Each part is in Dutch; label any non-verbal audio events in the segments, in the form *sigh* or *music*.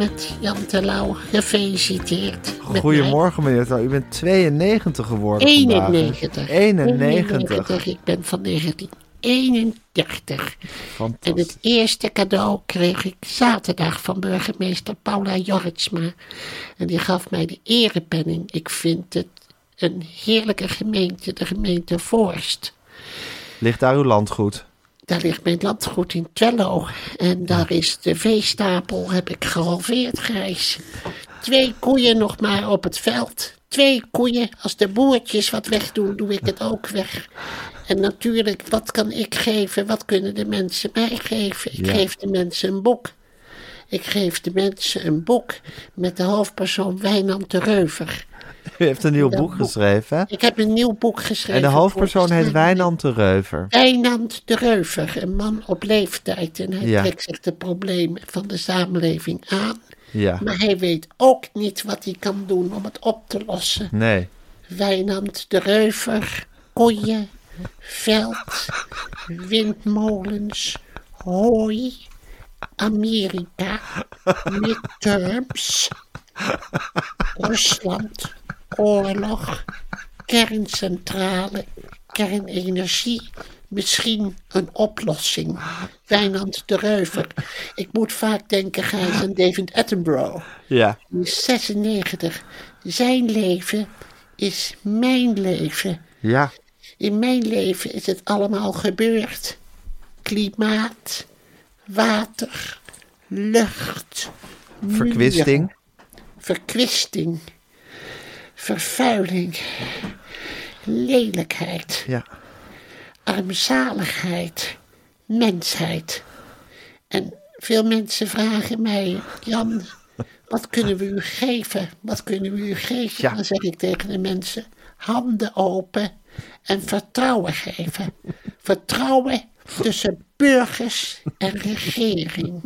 met Jan Terlouw, gefeliciteerd. Goedemorgen meneer Trouw, u bent 92 geworden vandaag. 91. 91. Ik ben van 1931. En Fantastisch. het eerste cadeau kreeg ik zaterdag van burgemeester Paula Jorritsma. En die gaf mij de erepenning. Ik vind het een heerlijke gemeente, de gemeente Voorst. Ligt daar uw landgoed? Daar ligt mijn landgoed in Twello. En daar is de veestapel, heb ik gehalveerd, Grijs. Twee koeien nog maar op het veld. Twee koeien. Als de boertjes wat wegdoen, doe ik het ook weg. En natuurlijk, wat kan ik geven? Wat kunnen de mensen mij geven? Ik Ja. geef de mensen een boek. Ik geef de mensen een boek met de hoofdpersoon Wijnand de Reuver. U heeft een nieuw boek boek. geschreven? Ik heb een nieuw boek geschreven. En de hoofdpersoon heet Wijnand de Reuver. Wijnand de Reuver, een man op leeftijd. En hij Ja. trekt zich de problemen van de samenleving aan. Ja. Maar hij weet ook niet wat hij kan doen om het op te lossen. Nee. Wijnand de Reuver, koeien, veld, windmolens, hooi, Amerika, midterms, *laughs* Rusland, oorlog, kerncentrale, kernenergie, misschien een oplossing. Wijnand de Reuver. Ik moet vaak denken, Gijs, aan David Attenborough. Ja. Die is 96. Zijn leven is mijn leven. Ja. In mijn leven is het allemaal gebeurd. Klimaat, water, lucht, Verkwisting. muren, verkwisting, vervuiling, lelijkheid, Ja. armzaligheid, mensheid. En veel mensen vragen mij, Jan, wat kunnen we u geven? Wat kunnen we u geven? Ja. Dan zeg ik tegen de mensen, handen open en vertrouwen geven. Vertrouwen tussen burgers en regering.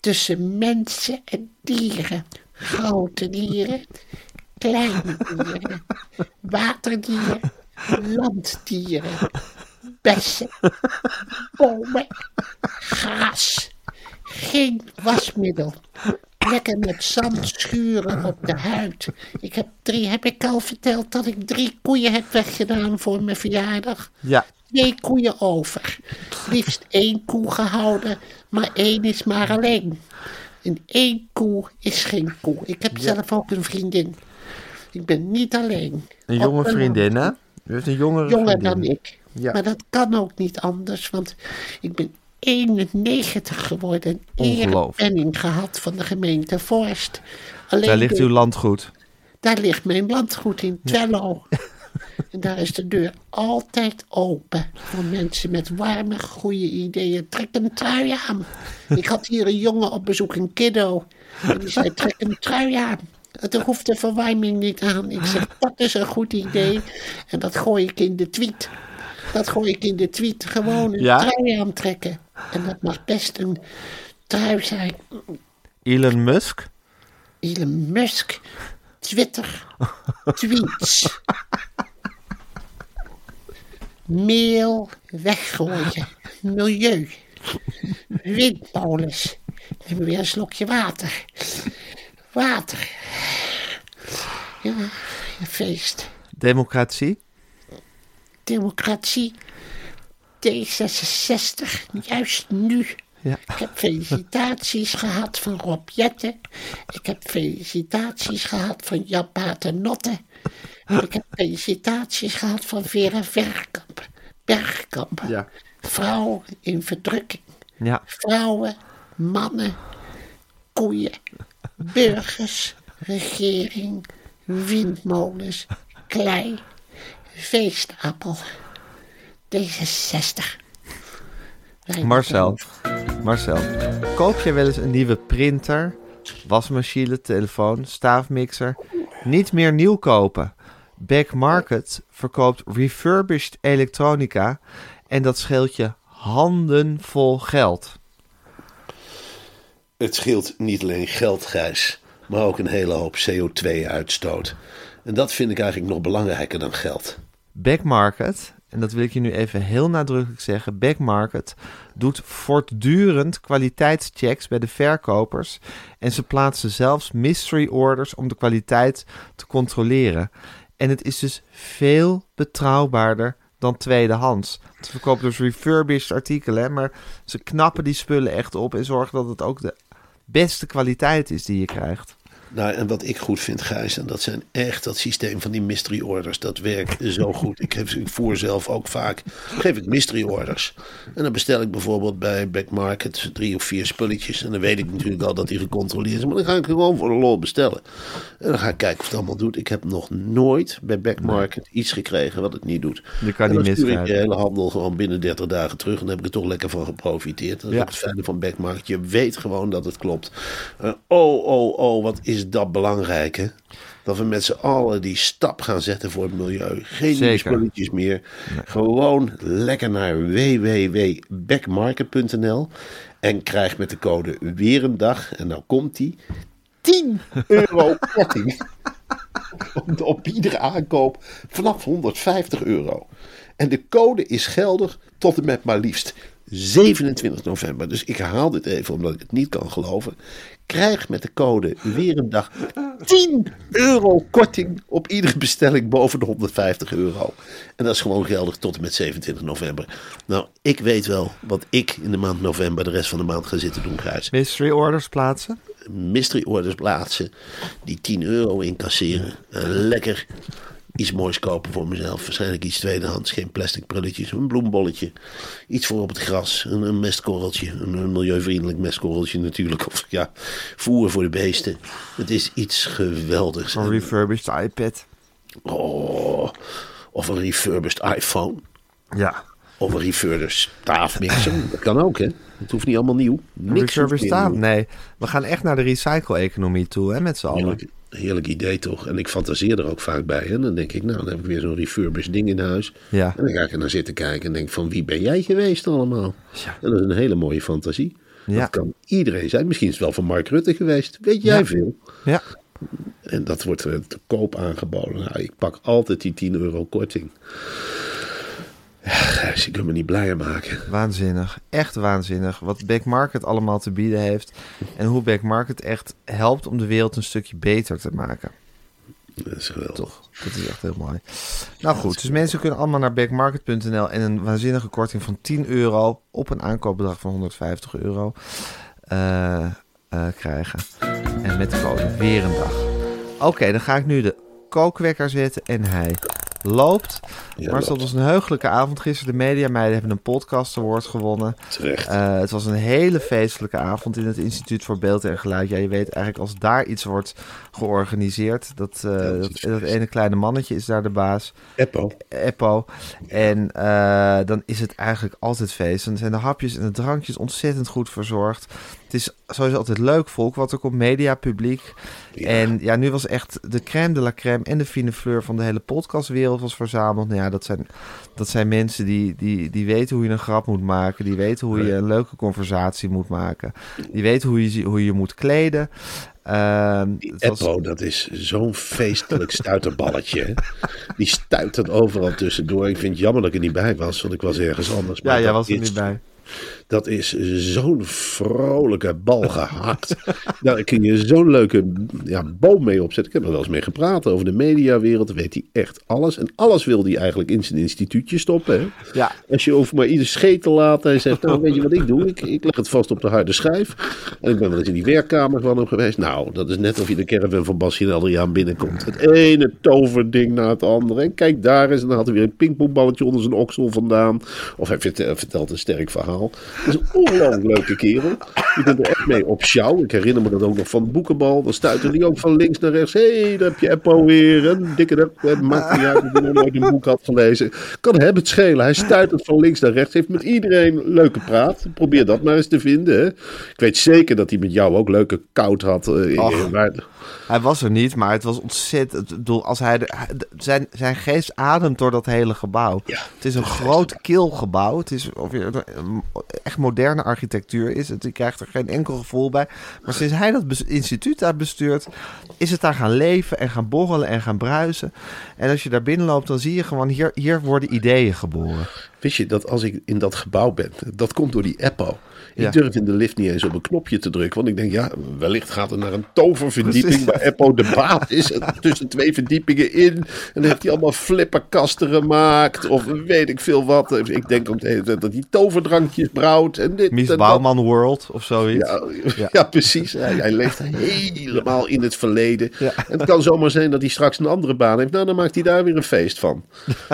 Tussen mensen en dieren. Grote dieren, kleine dieren, *laughs* waterdieren, landdieren, bessen, bomen, gras. Geen wasmiddel. Lekker met zand schuren op de huid. Ik heb drie, heb ik al verteld dat ik drie koeien heb weggedaan voor mijn verjaardag? Ja. Twee koeien over. Liefst één koe gehouden, maar één is maar alleen. En één koe is geen koe. Ik heb zelf ook een vriendin. Ik ben niet alleen. Een jonge vriendin, hè? U heeft een jongere jonger vriendin. dan ik. Ja. Maar dat kan ook niet anders, want ik ben 91 geworden. Een Ongelooflijk. erepenning gehad van de gemeente Forst. Alleen Daar ligt uw landgoed. daar ligt mijn landgoed in Twello. *laughs* En daar is de deur altijd open voor mensen met warme, goede ideeën. Trek een trui aan. Ik had hier een jongen op bezoek, een kiddo. En die zei, trek een trui aan. Het hoeft de verwarming niet aan. Ik zeg, *laughs* dat is een goed idee. En dat gooi ik in de tweet. Dat gooi ik in de tweet. Gewoon een Ja? trui aantrekken. En dat mag best een trui zijn. Elon Musk. Elon Musk, Twitter, *laughs* tweets. Meel weggooien. Milieu. Windmolens. En weer een slokje water. Water. Ja, een feest. Democratie? Democratie. D66. Juist nu. Ja. Ik heb felicitaties *laughs* gehad van Rob Jetten. Ik heb felicitaties gehad van Jan Paternotte. Ik heb felicitaties gehad van Vera Verkamp. Bergkamp. Ja. Vrouw in verdrukking. Ja. Vrouwen, mannen, koeien, burgers, regering, windmolens, klei, feestappel. D66. Wij Marcel. Marcel. Koop jij wel eens een nieuwe printer, wasmachine, telefoon, staafmixer? Niet meer nieuw kopen. Back Market verkoopt refurbished elektronica en dat scheelt je handenvol geld. Het scheelt niet alleen geld, Gijs, maar ook een hele hoop CO2-uitstoot. En dat vind ik eigenlijk nog belangrijker dan geld. Back Market, en dat wil ik je nu even heel nadrukkelijk zeggen, Back Market doet voortdurend kwaliteitschecks bij de verkopers en ze plaatsen zelfs mystery orders om de kwaliteit te controleren. En het is dus veel betrouwbaarder dan tweedehands. Ze verkopen dus refurbished artikelen, maar ze knappen die spullen echt op en zorgen dat het ook de beste kwaliteit is die je krijgt. Nou, en wat ik goed vind, Gijs, en dat zijn echt dat systeem van die mystery orders. Dat werkt zo goed. Ik, heb, ik voer zelf ook vaak, geef ik mystery orders. En dan bestel ik bijvoorbeeld bij Back Market drie of vier spulletjes. En dan weet ik natuurlijk al dat die gecontroleerd is. Maar dan ga ik gewoon voor de lol bestellen. En dan ga ik kijken of het allemaal doet. Ik heb nog nooit bij Back Market iets gekregen wat het niet doet. Je kan niet dan stuur ik de hele handel gewoon binnen 30 dagen terug. En dan heb ik er toch lekker van geprofiteerd. Dat is Ja. ook het fijne van Back Market. Je weet gewoon dat het klopt. Eh, oh, oh, oh, wat is dat belangrijk, hè? Dat we met z'n allen die stap gaan zetten voor het milieu. Geen spulletjes meer. Gewoon lekker naar www.backmarket.nl en krijg met de code weer een dag. En nou komt die 10 euro *laughs* korting op, op iedere aankoop vanaf 150 euro. En de code is geldig tot en met maar liefst 27 november. Dus ik herhaal dit even omdat ik het niet kan geloven. Krijg met de code weer een dag 10 euro korting op iedere bestelling boven de 150 euro. En dat is gewoon geldig tot en met 27 november. Nou, ik weet wel wat ik in de maand november de rest van de maand ga zitten doen, Gijs Mystery orders plaatsen? mystery orders plaatsen. Die 10 euro incasseren. En lekker iets moois kopen voor mezelf. Waarschijnlijk iets tweedehands. Geen plastic prulletjes. Een bloembolletje. Iets voor op het gras. Een, een mestkorreltje. Een, een milieuvriendelijk mestkorreltje natuurlijk. Of ja, voer voor de beesten. Het is iets geweldigs. Een En- refurbished iPad? oh, of een refurbished iPhone. Ja. Of een refurbished staafmixer. *laughs* Dat kan ook, hè? Het hoeft niet allemaal nieuw. Niks Refurbished staaf? Nee, we gaan echt naar de recycle-economie toe, hè, met z'n allen. Heerlijk, idee toch? En ik fantaseer er ook vaak bij. En dan denk ik, nou, dan heb ik weer zo'n refurbished ding in huis. Ja. En dan ga ik er naar zitten kijken en denk van, wie ben jij geweest allemaal? Ja. En dat is een hele mooie fantasie. Ja. Dat kan iedereen zijn. Misschien is het wel van Mark Rutte geweest. Weet jij Ja. veel? Ja. En dat wordt eh, te koop aangeboden. Nou, ik pak altijd die 10 euro korting. Ja, je kunt me niet blijer maken. Waanzinnig. Echt waanzinnig. Wat Back Market allemaal te bieden heeft. En hoe Back Market echt helpt om de wereld een stukje beter te maken. Dat is geweldig. Toch? Dat is echt heel mooi. Nou goed, dus mensen kunnen allemaal naar backmarket.nl en een waanzinnige korting van 10 euro op een aankoopbedrag van 150 euro eh, eh, krijgen. En met de code weer een dag. Oké, dan ga ik nu de kookwekker zetten en hij loopt. Ja, maar het was een heugelijke avond gisteren. De Mediameiden hebben een podcast award gewonnen. Terecht. Eh, het was een hele feestelijke avond in het Instituut voor Beeld en Geluid. Ja, je weet eigenlijk als daar iets wordt georganiseerd. Dat, eh, dat ene kleine mannetje is daar de baas. Eppo. Eppo. En eh, dan is het eigenlijk altijd feest. Dan zijn de hapjes en de drankjes ontzettend goed verzorgd. Het is sowieso altijd leuk volk, wat er komt, mediapubliek. Ja. En ja, nu was echt de crème de la crème en de fine fleur van de hele podcastwereld was verzameld. Nou ja, dat zijn, dat zijn mensen die, die, die weten hoe je een grap moet maken. Die weten hoe je een leuke conversatie moet maken. Die weten hoe je hoe je, je moet kleden. Ehm, Die het was- Eppo, dat is zo'n feestelijk stuiterballetje. Die stuitert overal tussendoor. Ik vind het jammer dat ik er niet bij was, want ik was ergens anders. ja, jij was er niet bij. Dat is zo'n vrolijke bal gehakt. *laughs* Daar kun je zo'n leuke ja, boom mee opzetten. Ik heb er wel eens mee gepraat over de mediawereld. Weet hij echt alles. En alles wil hij eigenlijk in zijn instituutje stoppen. Hè? Ja, Als je over maar ieder scheet te laten en zegt, nou weet je wat ik doe? Ik, ik leg het vast op de harde schijf. En ik ben wel eens in die werkkamer van hem geweest. Nou, dat is net of je de caravan van Basje en Adriaan binnenkomt. Het ene toverding na het andere. En kijk daar eens. En dan had hij weer een pingpongballetje onder zijn oksel vandaan. Of hij vert- vertelt een sterk verhaal. Dat is een ongelooflijk leuke kerel. Je kunt er echt mee op sjouw. Ik herinner me dat ook nog van de boekenbal. Dan stuitte hij ook van links naar rechts. Hé, hey, daar heb je Eppo weer. Een dikke. Het maakt niet uit of hij nog nooit een boek had gelezen. Kan hem het schelen. Hij stuitert van links naar rechts. Heeft met iedereen leuke praat. Probeer dat maar eens te vinden. Hè. Ik weet zeker dat hij met jou ook leuke koud had. eh, waar- hij was er niet, maar het was ontzettend. Ik bedoel, als hij de, zijn, zijn geest ademt door dat hele gebouw. Ja, het is een groot kil gebouw. Het is of je- echt moderne architectuur is. Het, je krijgt er geen enkel gevoel bij. Maar sinds hij dat instituut daar bestuurt, is het daar gaan leven en gaan borrelen en gaan bruisen. En als je daar binnenloopt, dan zie je gewoon hier, hier worden ideeën geboren. Wist je dat als ik in dat gebouw ben, dat komt door die Eppo. Ik Ja. durf in de lift niet eens op een knopje te drukken. Want ik denk, ja, wellicht gaat het naar een toververdieping waar Eppo de baas is. En tussen twee verdiepingen in. En dan heeft hij allemaal flipperkasten gemaakt. Of weet ik veel wat. Ik denk ook de hele tijd dat hij toverdrankjes brouwt. En dit Mies en dat. Bouwman World of zoiets. Ja, Ja. ja. precies. Hij, hij leeft helemaal in het verleden. En het kan zomaar zijn dat hij straks een andere baan heeft. Nou, dan maakt hij daar weer een feest van.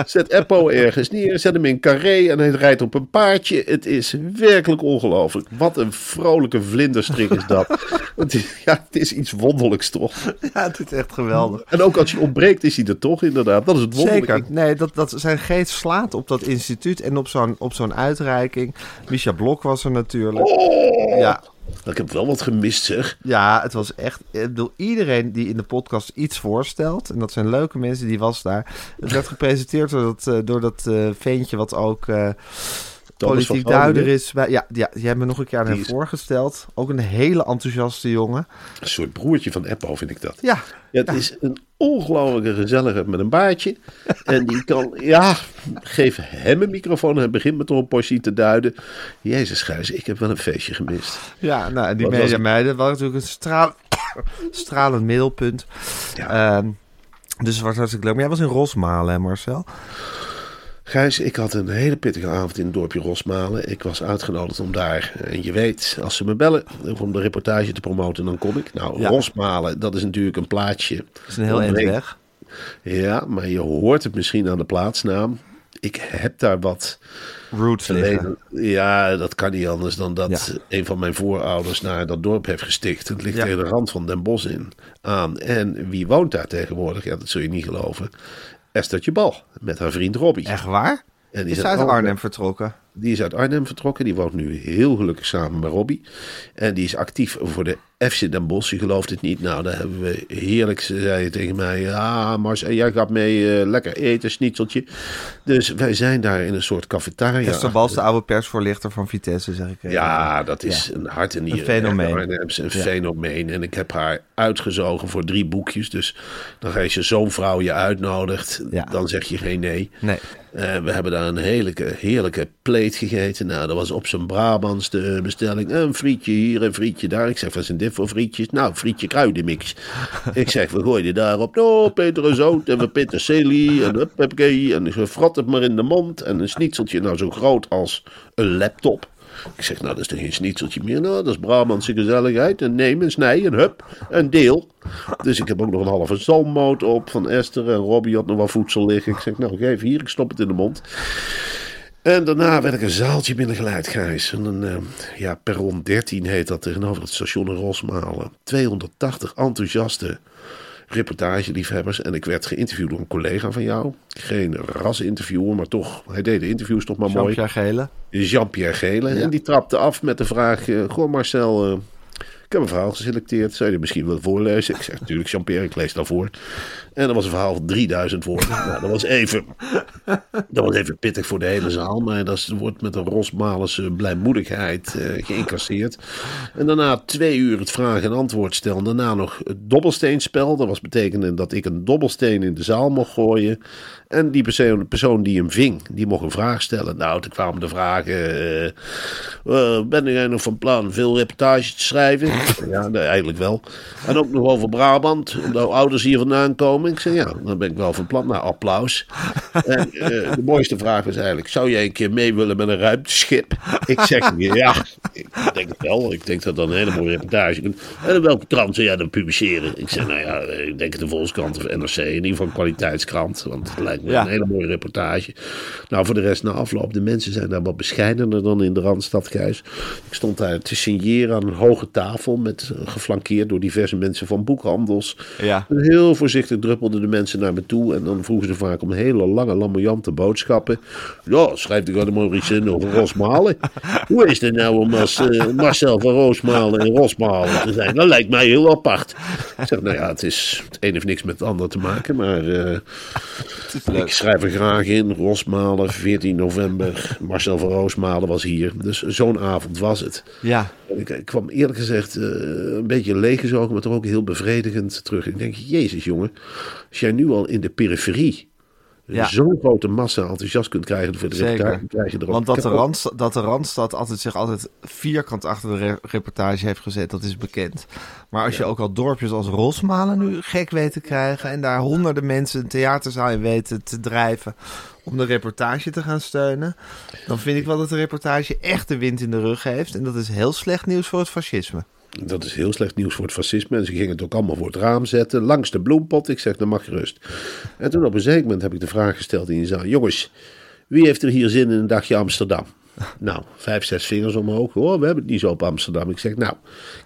Zet Eppo ergens neer, zet hem in carré en hij rijdt op een paardje. Het is werkelijk ongelooflijk. Wat een vrolijke vlinderstrik is dat. *laughs* het, is, ja, het is iets wonderlijks toch? Ja, het is echt geweldig. En ook als hij ontbreekt is hij er toch inderdaad. Dat is het wonderlijke. Zeker. Nee, dat, dat zijn geest slaat op dat instituut en op zo'n, op zo'n uitreiking. Misha Blok was er natuurlijk. Ja, Ik heb wel wat gemist zeg. ja, het was echt. Ik bedoel, iedereen die in de podcast iets voorstelt, en dat zijn leuke mensen, die was daar. Het werd gepresenteerd door dat, eh, door dat eh, ventje wat ook. eh, Politiek duider is. bij- Ja, ja, die hebben me nog een keer aan hem is- voorgesteld. Ook een hele enthousiaste jongen. Een soort broertje van Eppo vind ik dat. Ja, Ja, het is een ongelofelijke gezellige met een baardje. En die kan, ja, geef hem een microfoon en begint met een portie te duiden. Jezus Gijs, ik heb wel een feestje gemist. Ja, nou, en die Wat was meiden waren natuurlijk een straal, *coughs* stralend middelpunt. Ja. Ehm, dus het was hartstikke leuk. Maar jij was in Rosmalen, Marcel? Gijs, ik had een hele pittige avond in het dorpje Rosmalen. Ik was uitgenodigd om daar, en je weet, als ze me bellen om de reportage te promoten, dan kom ik. Nou, Ja. Rosmalen, dat is natuurlijk een plaatsje. Dat is een heel eind weg. Ja, maar je hoort het misschien aan de plaatsnaam. Ik heb daar wat Roots liggen. Ja, dat kan niet anders dan dat Ja. een van mijn voorouders naar dat dorp heeft gestikt. Het ligt Ja. tegen de rand van Den Bosch in aan. En wie woont daar tegenwoordig? Ja, dat zul je niet geloven. Esthertje Bal met haar vriend Robbie. Echt waar? En Die is uit ook- Arnhem vertrokken. Die is uit Arnhem vertrokken. Die woont nu heel gelukkig samen met Robbie. En die is actief voor de FC Den Bosch. Je gelooft het niet. Nou, daar hebben we heerlijk. Ze zei tegen mij. Ah, Mars, en jij gaat mee eh, lekker eten, schnitzeltje. Dus wij zijn daar in een soort cafetaria. Esther Bals, de oude persvoorlichter van Vitesse, zeg ik. even. Ja, dat is een hart en nieren. Een fenomeen. Een Ja. fenomeen. En ik heb haar uitgezogen voor drie boekjes. Dus dan als je zo'n vrouw je uitnodigt, Ja. dan zeg je geen nee. Nee. Eh, we hebben daar een heerlijke, heerlijke pleet gegeten. Nou, dat was op zijn Brabants de bestelling. Een frietje hier, een frietje daar. Ik zeg, wat zijn voor frietjes? Nou, frietje kruidenmix. ik zeg, we gooien daarop. Nou, peterzout en we peterselie en huppakee. En ze frat het maar in de mond. En een schnitzeltje, nou zo groot als een laptop. Ik zeg, nou, dat is toch geen schnitzeltje meer? Nou, dat is Brabantse gezelligheid. En neem en snij en hup, een deel. Dus ik heb ook nog een halve zalmmoot op van Esther. En Robbie had nog wat voedsel liggen. Ik zeg, nou, geef hier, ik stop het in de mond. En daarna werd ik een zaaltje binnengeleid, Gijs. En een, eh, ja, perron 13 heet dat tegenover het station in Rosmalen. 280 enthousiaste reportageliefhebbers. En ik werd geïnterviewd door een collega van jou. Geen rasinterviewer, maar toch, hij deed de interviews toch maar mooi. Jean-Pierre Gele. Jean-Pierre Gele. En die trapte af met de vraag: eh, Goh, Marcel, eh, heb een verhaal geselecteerd. Zou je misschien willen voorlezen? Ik zeg natuurlijk, Jean-Pierre, ik lees dat voor. En dat was een verhaal van 3000 woorden. *laughs* Nou, dat was even, dat was even pittig voor de hele zaal. Maar dat wordt met een rosmalense blijmoedigheid eh, geïncasseerd. En daarna twee uur het vraag- en antwoord stellen. Daarna nog het dobbelsteenspel. Dat was betekende dat ik een dobbelsteen in de zaal mocht gooien. En die persoon, persoon die hem ving, die mocht een vraag stellen. Nou, toen kwamen de vragen. eh, ben jij nog van plan veel reportages te schrijven? Ja, eigenlijk wel. En ook nog over Brabant, omdat ouders hier vandaan komen. Ik zei, ja, dan ben ik wel van plan. Nou, applaus. En eh, de mooiste vraag was eigenlijk, zou jij een keer mee willen met een ruimteschip? Ik zeg, ja, ik denk het wel. Ik denk dat dat een hele mooie reportage kunt. En welke krant zou jij dan publiceren? Ik zeg, nou ja, ik denk de Volkskrant of NRC. In ieder geval een kwaliteitskrant, want het lijkt me Ja. een hele mooie reportage. Nou, voor de rest, na afloop, de mensen zijn daar wat bescheidener dan in de Randstad, Gijs. Ik stond daar te signeren aan een hoge tafel, met, eh, geflankeerd door diverse mensen van boekhandels. Ja. En heel voorzichtig druppelden de mensen naar me toe. En dan vroegen ze vaak om hele lange, lamoyante boodschappen. Ja, schrijf ik aan de Maurice in over Rosmalen. *laughs* Hoe is het nou om als eh, Marcel van Roosmalen en Rosmalen te zijn? Dat lijkt mij heel apart. Ik zeg, nou ja, het, is, het een heeft niks met het ander te maken. Maar eh, ik schrijf er graag in. Rosmalen, 14 november. Marcel van Roosmalen was hier. Dus zo'n avond was het. Ja. Ik, ik kwam eerlijk gezegd eh, een beetje leeggezogen, maar toch ook heel bevredigend terug. Ik denk, jezus jongen, als jij nu al in de periferie Ja. zo'n grote massa enthousiast kunt krijgen voor de Zeker. reportage, krijg Want dat de. Randstad, dat de Randstad altijd zich altijd vierkant achter de re- reportage heeft gezet, dat is bekend. Maar als je ook al dorpjes als Rosmalen nu gek weet te krijgen en daar honderden mensen een theaterzaal in weten te drijven om de reportage te gaan steunen, dan vind ik wel dat de reportage echt de wind in de rug heeft. En dat is heel slecht nieuws voor het fascisme. Dat is heel slecht nieuws voor het fascisme. En ze gingen het ook allemaal voor het raam zetten, langs de bloempot. Ik zeg, dan mag je rust. En toen op een zeker moment heb ik de vraag gesteld in de zaal. Jongens, wie heeft er hier zin in een dagje Amsterdam? *laughs* Nou, vijf, zes vingers omhoog. Oh, we hebben het niet zo op Amsterdam. Ik zeg, nou,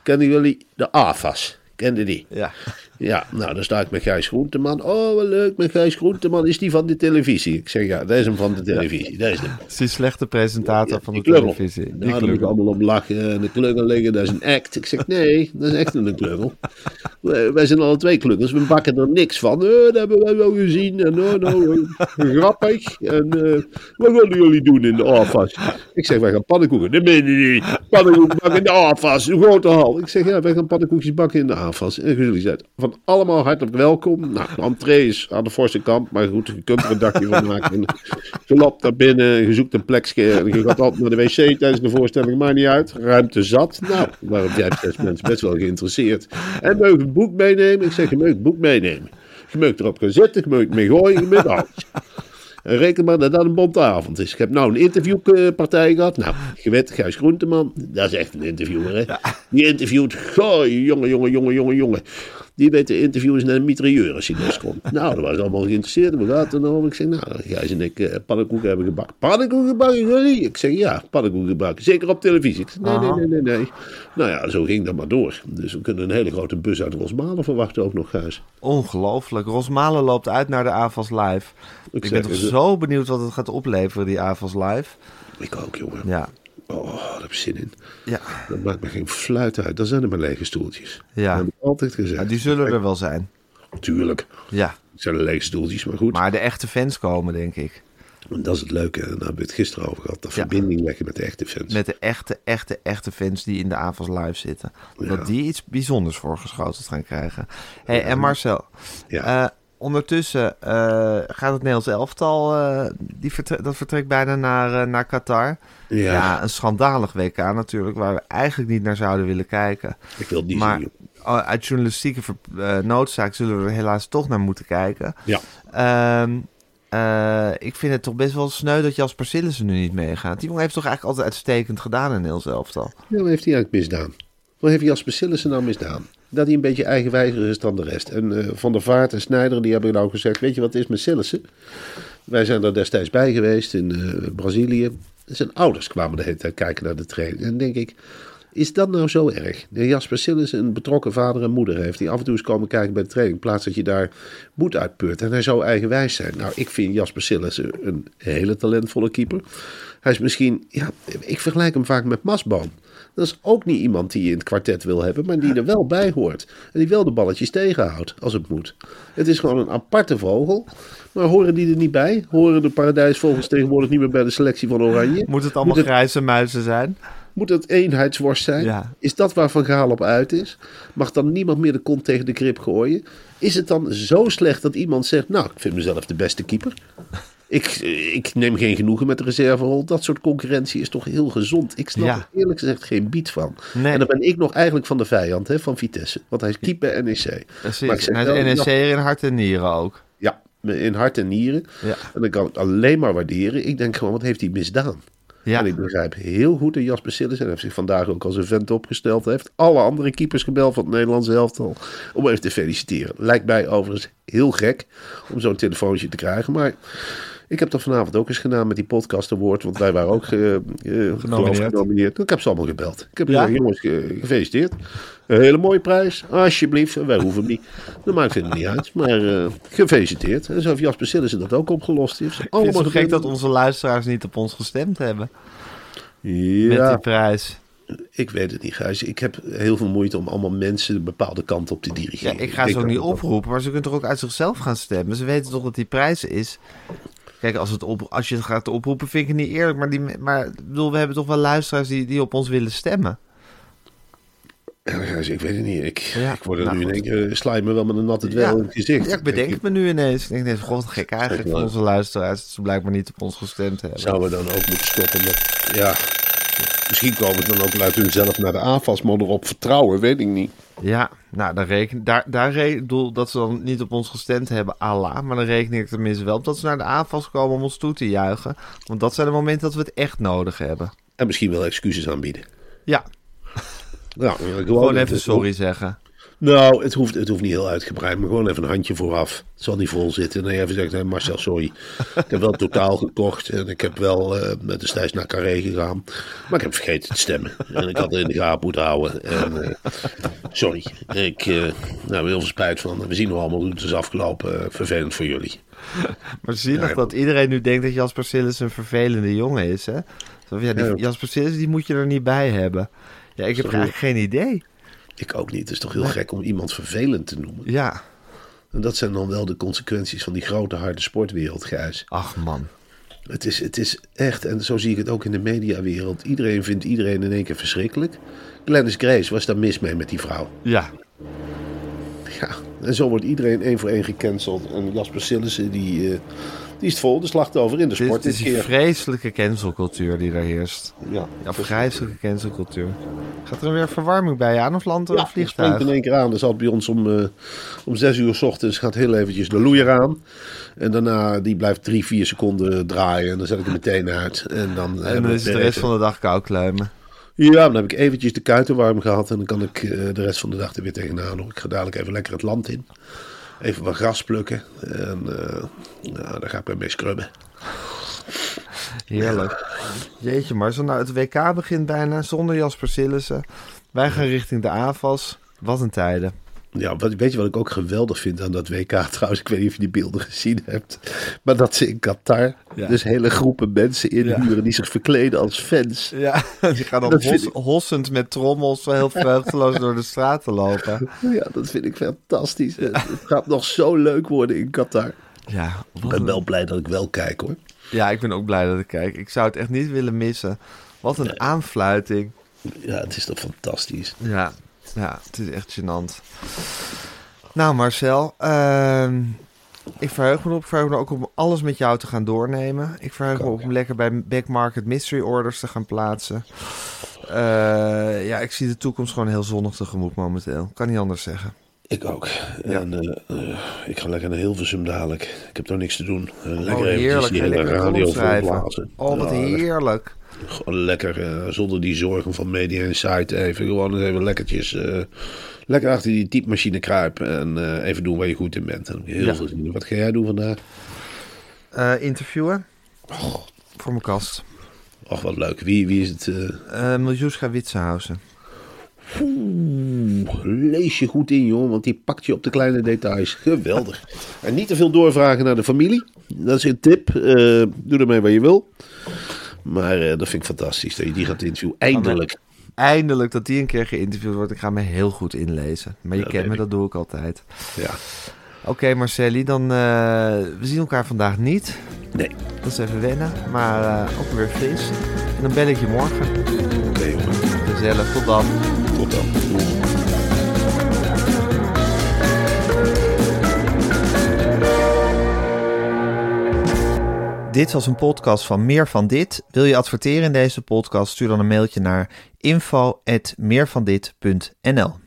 kennen jullie de AFAS? Kende die? Ja. Ja, nou, dan sta ik met Gijs Groenteman. Oh, wat leuk, met Gijs Groenteman. Is die van de televisie? Ik zeg, ja, dat is hem van de televisie. Dat is hem. Is die slechte presentator van de televisie. Die Nou, daar moet ik allemaal om lachen. En de klungel liggen, dat is een act. Ik zeg, nee, dat is echt een klungel. Wij, wij zijn alle twee klungels. We bakken er niks van. Eh, dat hebben wij wel gezien. En oh, nou, eh, grappig. En eh, wat willen jullie doen in de AFAS? Ik zeg, wij gaan pannenkoeken. Dat meen je niet. Pannenkoeken bakken in de AFAS. Een grote hal. Ik zeg, ja, wij gaan pannenkoekjes bakken in de AFAS. En jullie zijn van allemaal hartelijk welkom. Nou, de entree is aan de forse kant. Maar goed, je kunt er een dagje van maken. En je loopt naar binnen, je zoekt een plekje. Je gaat altijd naar de wc tijdens de voorstelling. Maakt niet uit. Ruimte zat. Nou, waren vijf, zes mensen best wel geïnteresseerd. En ik een boek meenemen? Ik zeg, je mag het boek meenemen. Je mag erop gaan zitten, je het mee gooien, je mag alles. En reken maar dat dat een bonte avond is. Ik heb nou een interviewpartij gehad. Nou, je weet, Gijs Groenteman, dat is echt een interviewer, hè. Die interviewt, goh, jongen, jongen, jongen, jongen, jongen. Die weet de interviewers naar een mitrailleur als hij *laughs* loskomt. Nou, dat was allemaal geïnteresseerd. We gaat er nou. Ik zeg, nou, Gijs en ik eh, pannenkoeken hebben gebakken. Pannenkoeken gebakken, jullie? Ik zeg, ja, pannenkoeken gebakken. Zeker op televisie. Ik zeg, nee, nee, nee, nee, nee. Nou ja, zo ging dat maar door. Dus we kunnen een hele grote bus uit Rosmalen verwachten ook nog, Gijs. Ongelooflijk. Rosmalen loopt uit naar de AVAS Live. Ik, ben toch zo benieuwd wat het gaat opleveren, die AVAS Live. Ik ook, jongen. Ja, Oh, daar heb ik zin in. ja. Dat maakt me geen fluit uit. Dat zijn er maar lege stoeltjes. Ja. Dat heb ik altijd gezegd. Ja, die zullen er wel zijn. Tuurlijk. Ja, Het zijn lege stoeltjes, maar goed. maar de echte fans komen, denk ik. En dat is het leuke. Daar hebben we het gisteren over gehad. Ja. verbinding leggen met de echte fans. Met de echte, echte, echte fans die in de AVAS Live zitten. Ja. Dat die iets bijzonders voorgeschoten gaan krijgen. Hey, en Marcel, Ja. eh, ondertussen eh, gaat het Nederlands elftal, eh, die vertre- dat vertrekt bijna naar, eh, naar Qatar. Ja. Ja. een schandalig WK natuurlijk, waar we eigenlijk niet naar zouden willen kijken. Ik wil het niet Maar zien. oh, uit journalistieke noodzaak zullen we er helaas toch naar moeten kijken. Ja. Ehm, eh, ik vind het toch best wel sneu dat Jasper Sillissen nu niet meegaat. Die jongen heeft toch eigenlijk altijd uitstekend gedaan in Nederlands elftal. Ja, wat heeft hij eigenlijk misdaan? Wat heeft Jasper Sillissen nou misdaan? Dat hij een beetje eigenwijzer is dan de rest. En eh, Van der Vaart en Snijder die hebben nou gezegd... weet je wat is met Sillissen? Wij zijn er destijds bij geweest in eh, Brazilië. Zijn ouders kwamen de hele tijd kijken naar de training. En denk ik... Is dat nou zo erg? De Jasper Sillis een betrokken vader en moeder heeft... die af en toe eens komen kijken bij de training... in plaats dat je daar moed uitput. En hij zou eigenwijs zijn. Nou, ik vind Jasper Sillis een, een hele talentvolle keeper. Hij is misschien... Ja, ik vergelijk hem vaak met Masboom. Dat is ook niet iemand die je in het kwartet wil hebben... maar die er wel bij hoort. En die wel de balletjes tegenhoudt, als het moet. Het is gewoon een aparte vogel... Maar horen die er niet bij? Horen de paradijsvogels tegenwoordig niet meer bij de selectie van Oranje? Moet het allemaal Moet het- grijze muizen zijn? Moet het eenheidsworst zijn? Ja. Is dat waar Van Gaal op uit is? Mag dan niemand meer de kont tegen de krip gooien? Is het dan zo slecht dat iemand zegt... nou, ik vind mezelf de beste keeper? Ik, ik neem geen genoegen met de reserverol. Dat soort concurrentie is toch heel gezond. Ik snap Ja. er eerlijk gezegd geen bied van. Nee. En dan ben ik nog eigenlijk van de vijand, hè, van Vitesse. Want hij is keeper NEC. Precies. En wel, hij is NSC in hart en nieren ook. Ja, in hart en nieren. Ja. En dan kan ik alleen maar waarderen. Ik denk gewoon, wat heeft hij misdaan? Ja. En ik begrijp heel goed dat Jasper Sillis, en heeft zich vandaag ook als een vent opgesteld, hij heeft alle andere keepers gebeld van het Nederlandse elftal om even te feliciteren. Lijkt mij overigens heel gek om zo'n telefoontje te krijgen, maar ik heb dat vanavond ook eens gedaan met die podcast award, want wij waren ook eh, eh, genomineerd. Ik heb ze allemaal gebeld. Ik heb Ja? gezegd, jongens, ge- gefeliciteerd. Een hele mooie prijs, alsjeblieft. Wij hoeven hem niet. Dat maakt het niet uit, maar eh, gefeliciteerd. En zo heeft Jasper Sillissen dat ook opgelost. Die heeft het gek dat onze luisteraars niet op ons gestemd hebben. Met die Ja, prijs. ik weet het niet, Gijs. Ik heb heel veel moeite om allemaal mensen een bepaalde kant op te Ja, dirigeren. ik ga ze ook niet oproepen, maar ze kunnen toch ook uit zichzelf gaan stemmen. Ze weten toch dat die prijs is. Kijk, als, het op, als je het gaat oproepen, vind ik het niet eerlijk. Maar, die, maar bedoel, we hebben toch wel luisteraars die, die op ons willen stemmen. Ik weet het niet. Ik, Ja, ik word er nou nu in één keer je me wel met een natte dweil in het gezicht. Ja, ik bedenk het me nu ineens. Ik denk, nee, god, gek eigenlijk van waar. onze luisteraars. Ze blijkbaar niet op ons gestemd hebben. Zouden we dan ook moeten stoppen met... Ja, misschien komen ze dan ook uit hunzelf naar de aanvals, maar erop vertrouwen, weet ik niet. Ja, nou, dan reken, daar, daar re- ik bedoel dat ze dan niet op ons gestemd hebben, Allah. Maar dan reken ik tenminste wel op dat ze naar de aanvals komen om ons toe te juichen. Want dat zijn de momenten dat we het echt nodig hebben. En misschien wel excuses aanbieden. Ja, Nou, gewoon, gewoon even sorry zeggen. Nou, het hoeft, het hoeft niet heel uitgebreid, maar gewoon even een handje vooraf. Het zal niet vol zitten. En dan even zeggen, hey Marcel, sorry. Ik heb wel totaal gekocht en ik heb wel eh, met destijds naar Carré gegaan. Maar ik heb vergeten te stemmen. En ik had het in de gaten moeten houden. En, eh, sorry, ik eh nou, heel veel spijt van. We zien nog allemaal hoe het is afgelopen. Vervelend voor jullie. Maar zielig Ja. dat iedereen nu denkt dat Jasper Sillis een vervelende jongen is, hè? Ja, die, Ja. Jasper Sillis, die moet je er niet bij hebben. Ja, ik heb eigenlijk geen idee. Ik ook niet. Het is toch heel gek om iemand vervelend te noemen. Ja, En dat zijn dan wel de consequenties van die grote harde sportwereld, Gijs. ach man. Het is, het is echt, en zo zie ik het ook in de mediawereld. Iedereen vindt iedereen in één keer verschrikkelijk. Glennis Grace was daar mis mee met die vrouw. Ja, Ja, en zo wordt iedereen één voor één gecanceld. En Jasper Sillissen, die, eh, die is het vol, de slachtoffer in de sport. het is keer. vreselijke cancelcultuur die daar heerst. Ja, Ja, vreselijke cancelcultuur. Gaat er weer verwarming bij aan of landt er Ja, een het springt vliegtuig? in één keer aan. Er zat bij ons om, eh, om zes uur s ochtends gaat heel eventjes de loeier aan. En daarna, die blijft drie, vier seconden draaien. En dan zet ik hem meteen uit. En dan, En hebben dan is het de rest van de dag koukluimen. Ja, dan heb ik eventjes de kuiten warm gehad. En dan kan ik eh, de rest van de dag er weer tegenaan. hoor. Ik ga dadelijk even lekker het land in. Even wat gras plukken. En eh, nou, daar ga ik mee scrubben. Heerlijk. Jeetje, maar zo nou, het WK begint bijna zonder Jasper Sillissen. Wij gaan richting de AFAS. Wat een tijden. Ja, wat, weet je wat ik ook geweldig vind aan dat WK *laughs* trouwens? Ik weet niet of je die beelden gezien hebt. Maar dat ze in Qatar Ja. dus hele groepen mensen inhuren die zich verkleden als fans. Ja, *laughs* die gaan dan hos- ik- hossend met trommels heel vreugdeloos door de straten lopen. Ja, dat vind ik fantastisch. Het gaat nog zo leuk worden in Qatar. Ja, Ik ben wel blij dat ik wel kijk hoor. ja, ik ben ook blij dat ik kijk. Ik zou het echt niet willen missen. Wat een aanfluiting. Ja, het is toch fantastisch. Ja, ja, het is echt gênant. Nou Marcel, ehm, ik verheug me erop. Ik verheug me ook om alles met jou te gaan doornemen. Ik verheug me op om lekker bij Backmarket Mystery Orders te gaan plaatsen. Eh, ja, ik zie de toekomst gewoon heel zonnig tegemoet momenteel. Kan niet anders zeggen. Ik ook. En eh, eh, ik ga lekker naar Hilversum dadelijk. Ik heb nog niks te doen. Eh, lekker oh, heerlijk. die En hele lekker radio volblazen. Oh, wat Ja, heerlijk. Gewoon lekker, eh, zonder die zorgen van Media Insight. Even gewoon even lekkertjes, lekker achter die typemachine kruipen. En even doen waar je goed in bent. En heel Ja. veel zin in. Wat ga jij doen vandaag? Interviewen. Voor mijn kast. Och, wat leuk. Wie, wie is het? Uh, Miljuska Witsenhausen. Oeh, lees je goed in, joh, want die pakt je op de kleine details. Geweldig. En niet te veel doorvragen naar de familie. Dat is een tip. Eh, doe ermee wat je wil. Maar eh, dat vind ik fantastisch dat je die gaat interviewen. Eindelijk. Eindelijk dat die een keer geïnterviewd wordt. Ik ga me heel goed inlezen. Maar je Ja, kent me, ik. dat doe ik altijd. Ja. Oké, Marcelli, dan uh, we zien elkaar vandaag niet. Nee. Dat is even wennen, maar uh, ook weer fris. En dan bel ik je morgen. Oké, jongen. Gezellig, tot dan. Tot dan. Dit was een podcast van Meer van Dit. Wil je adverteren in deze podcast? Stuur dan een mailtje naar info@meervandit.nl.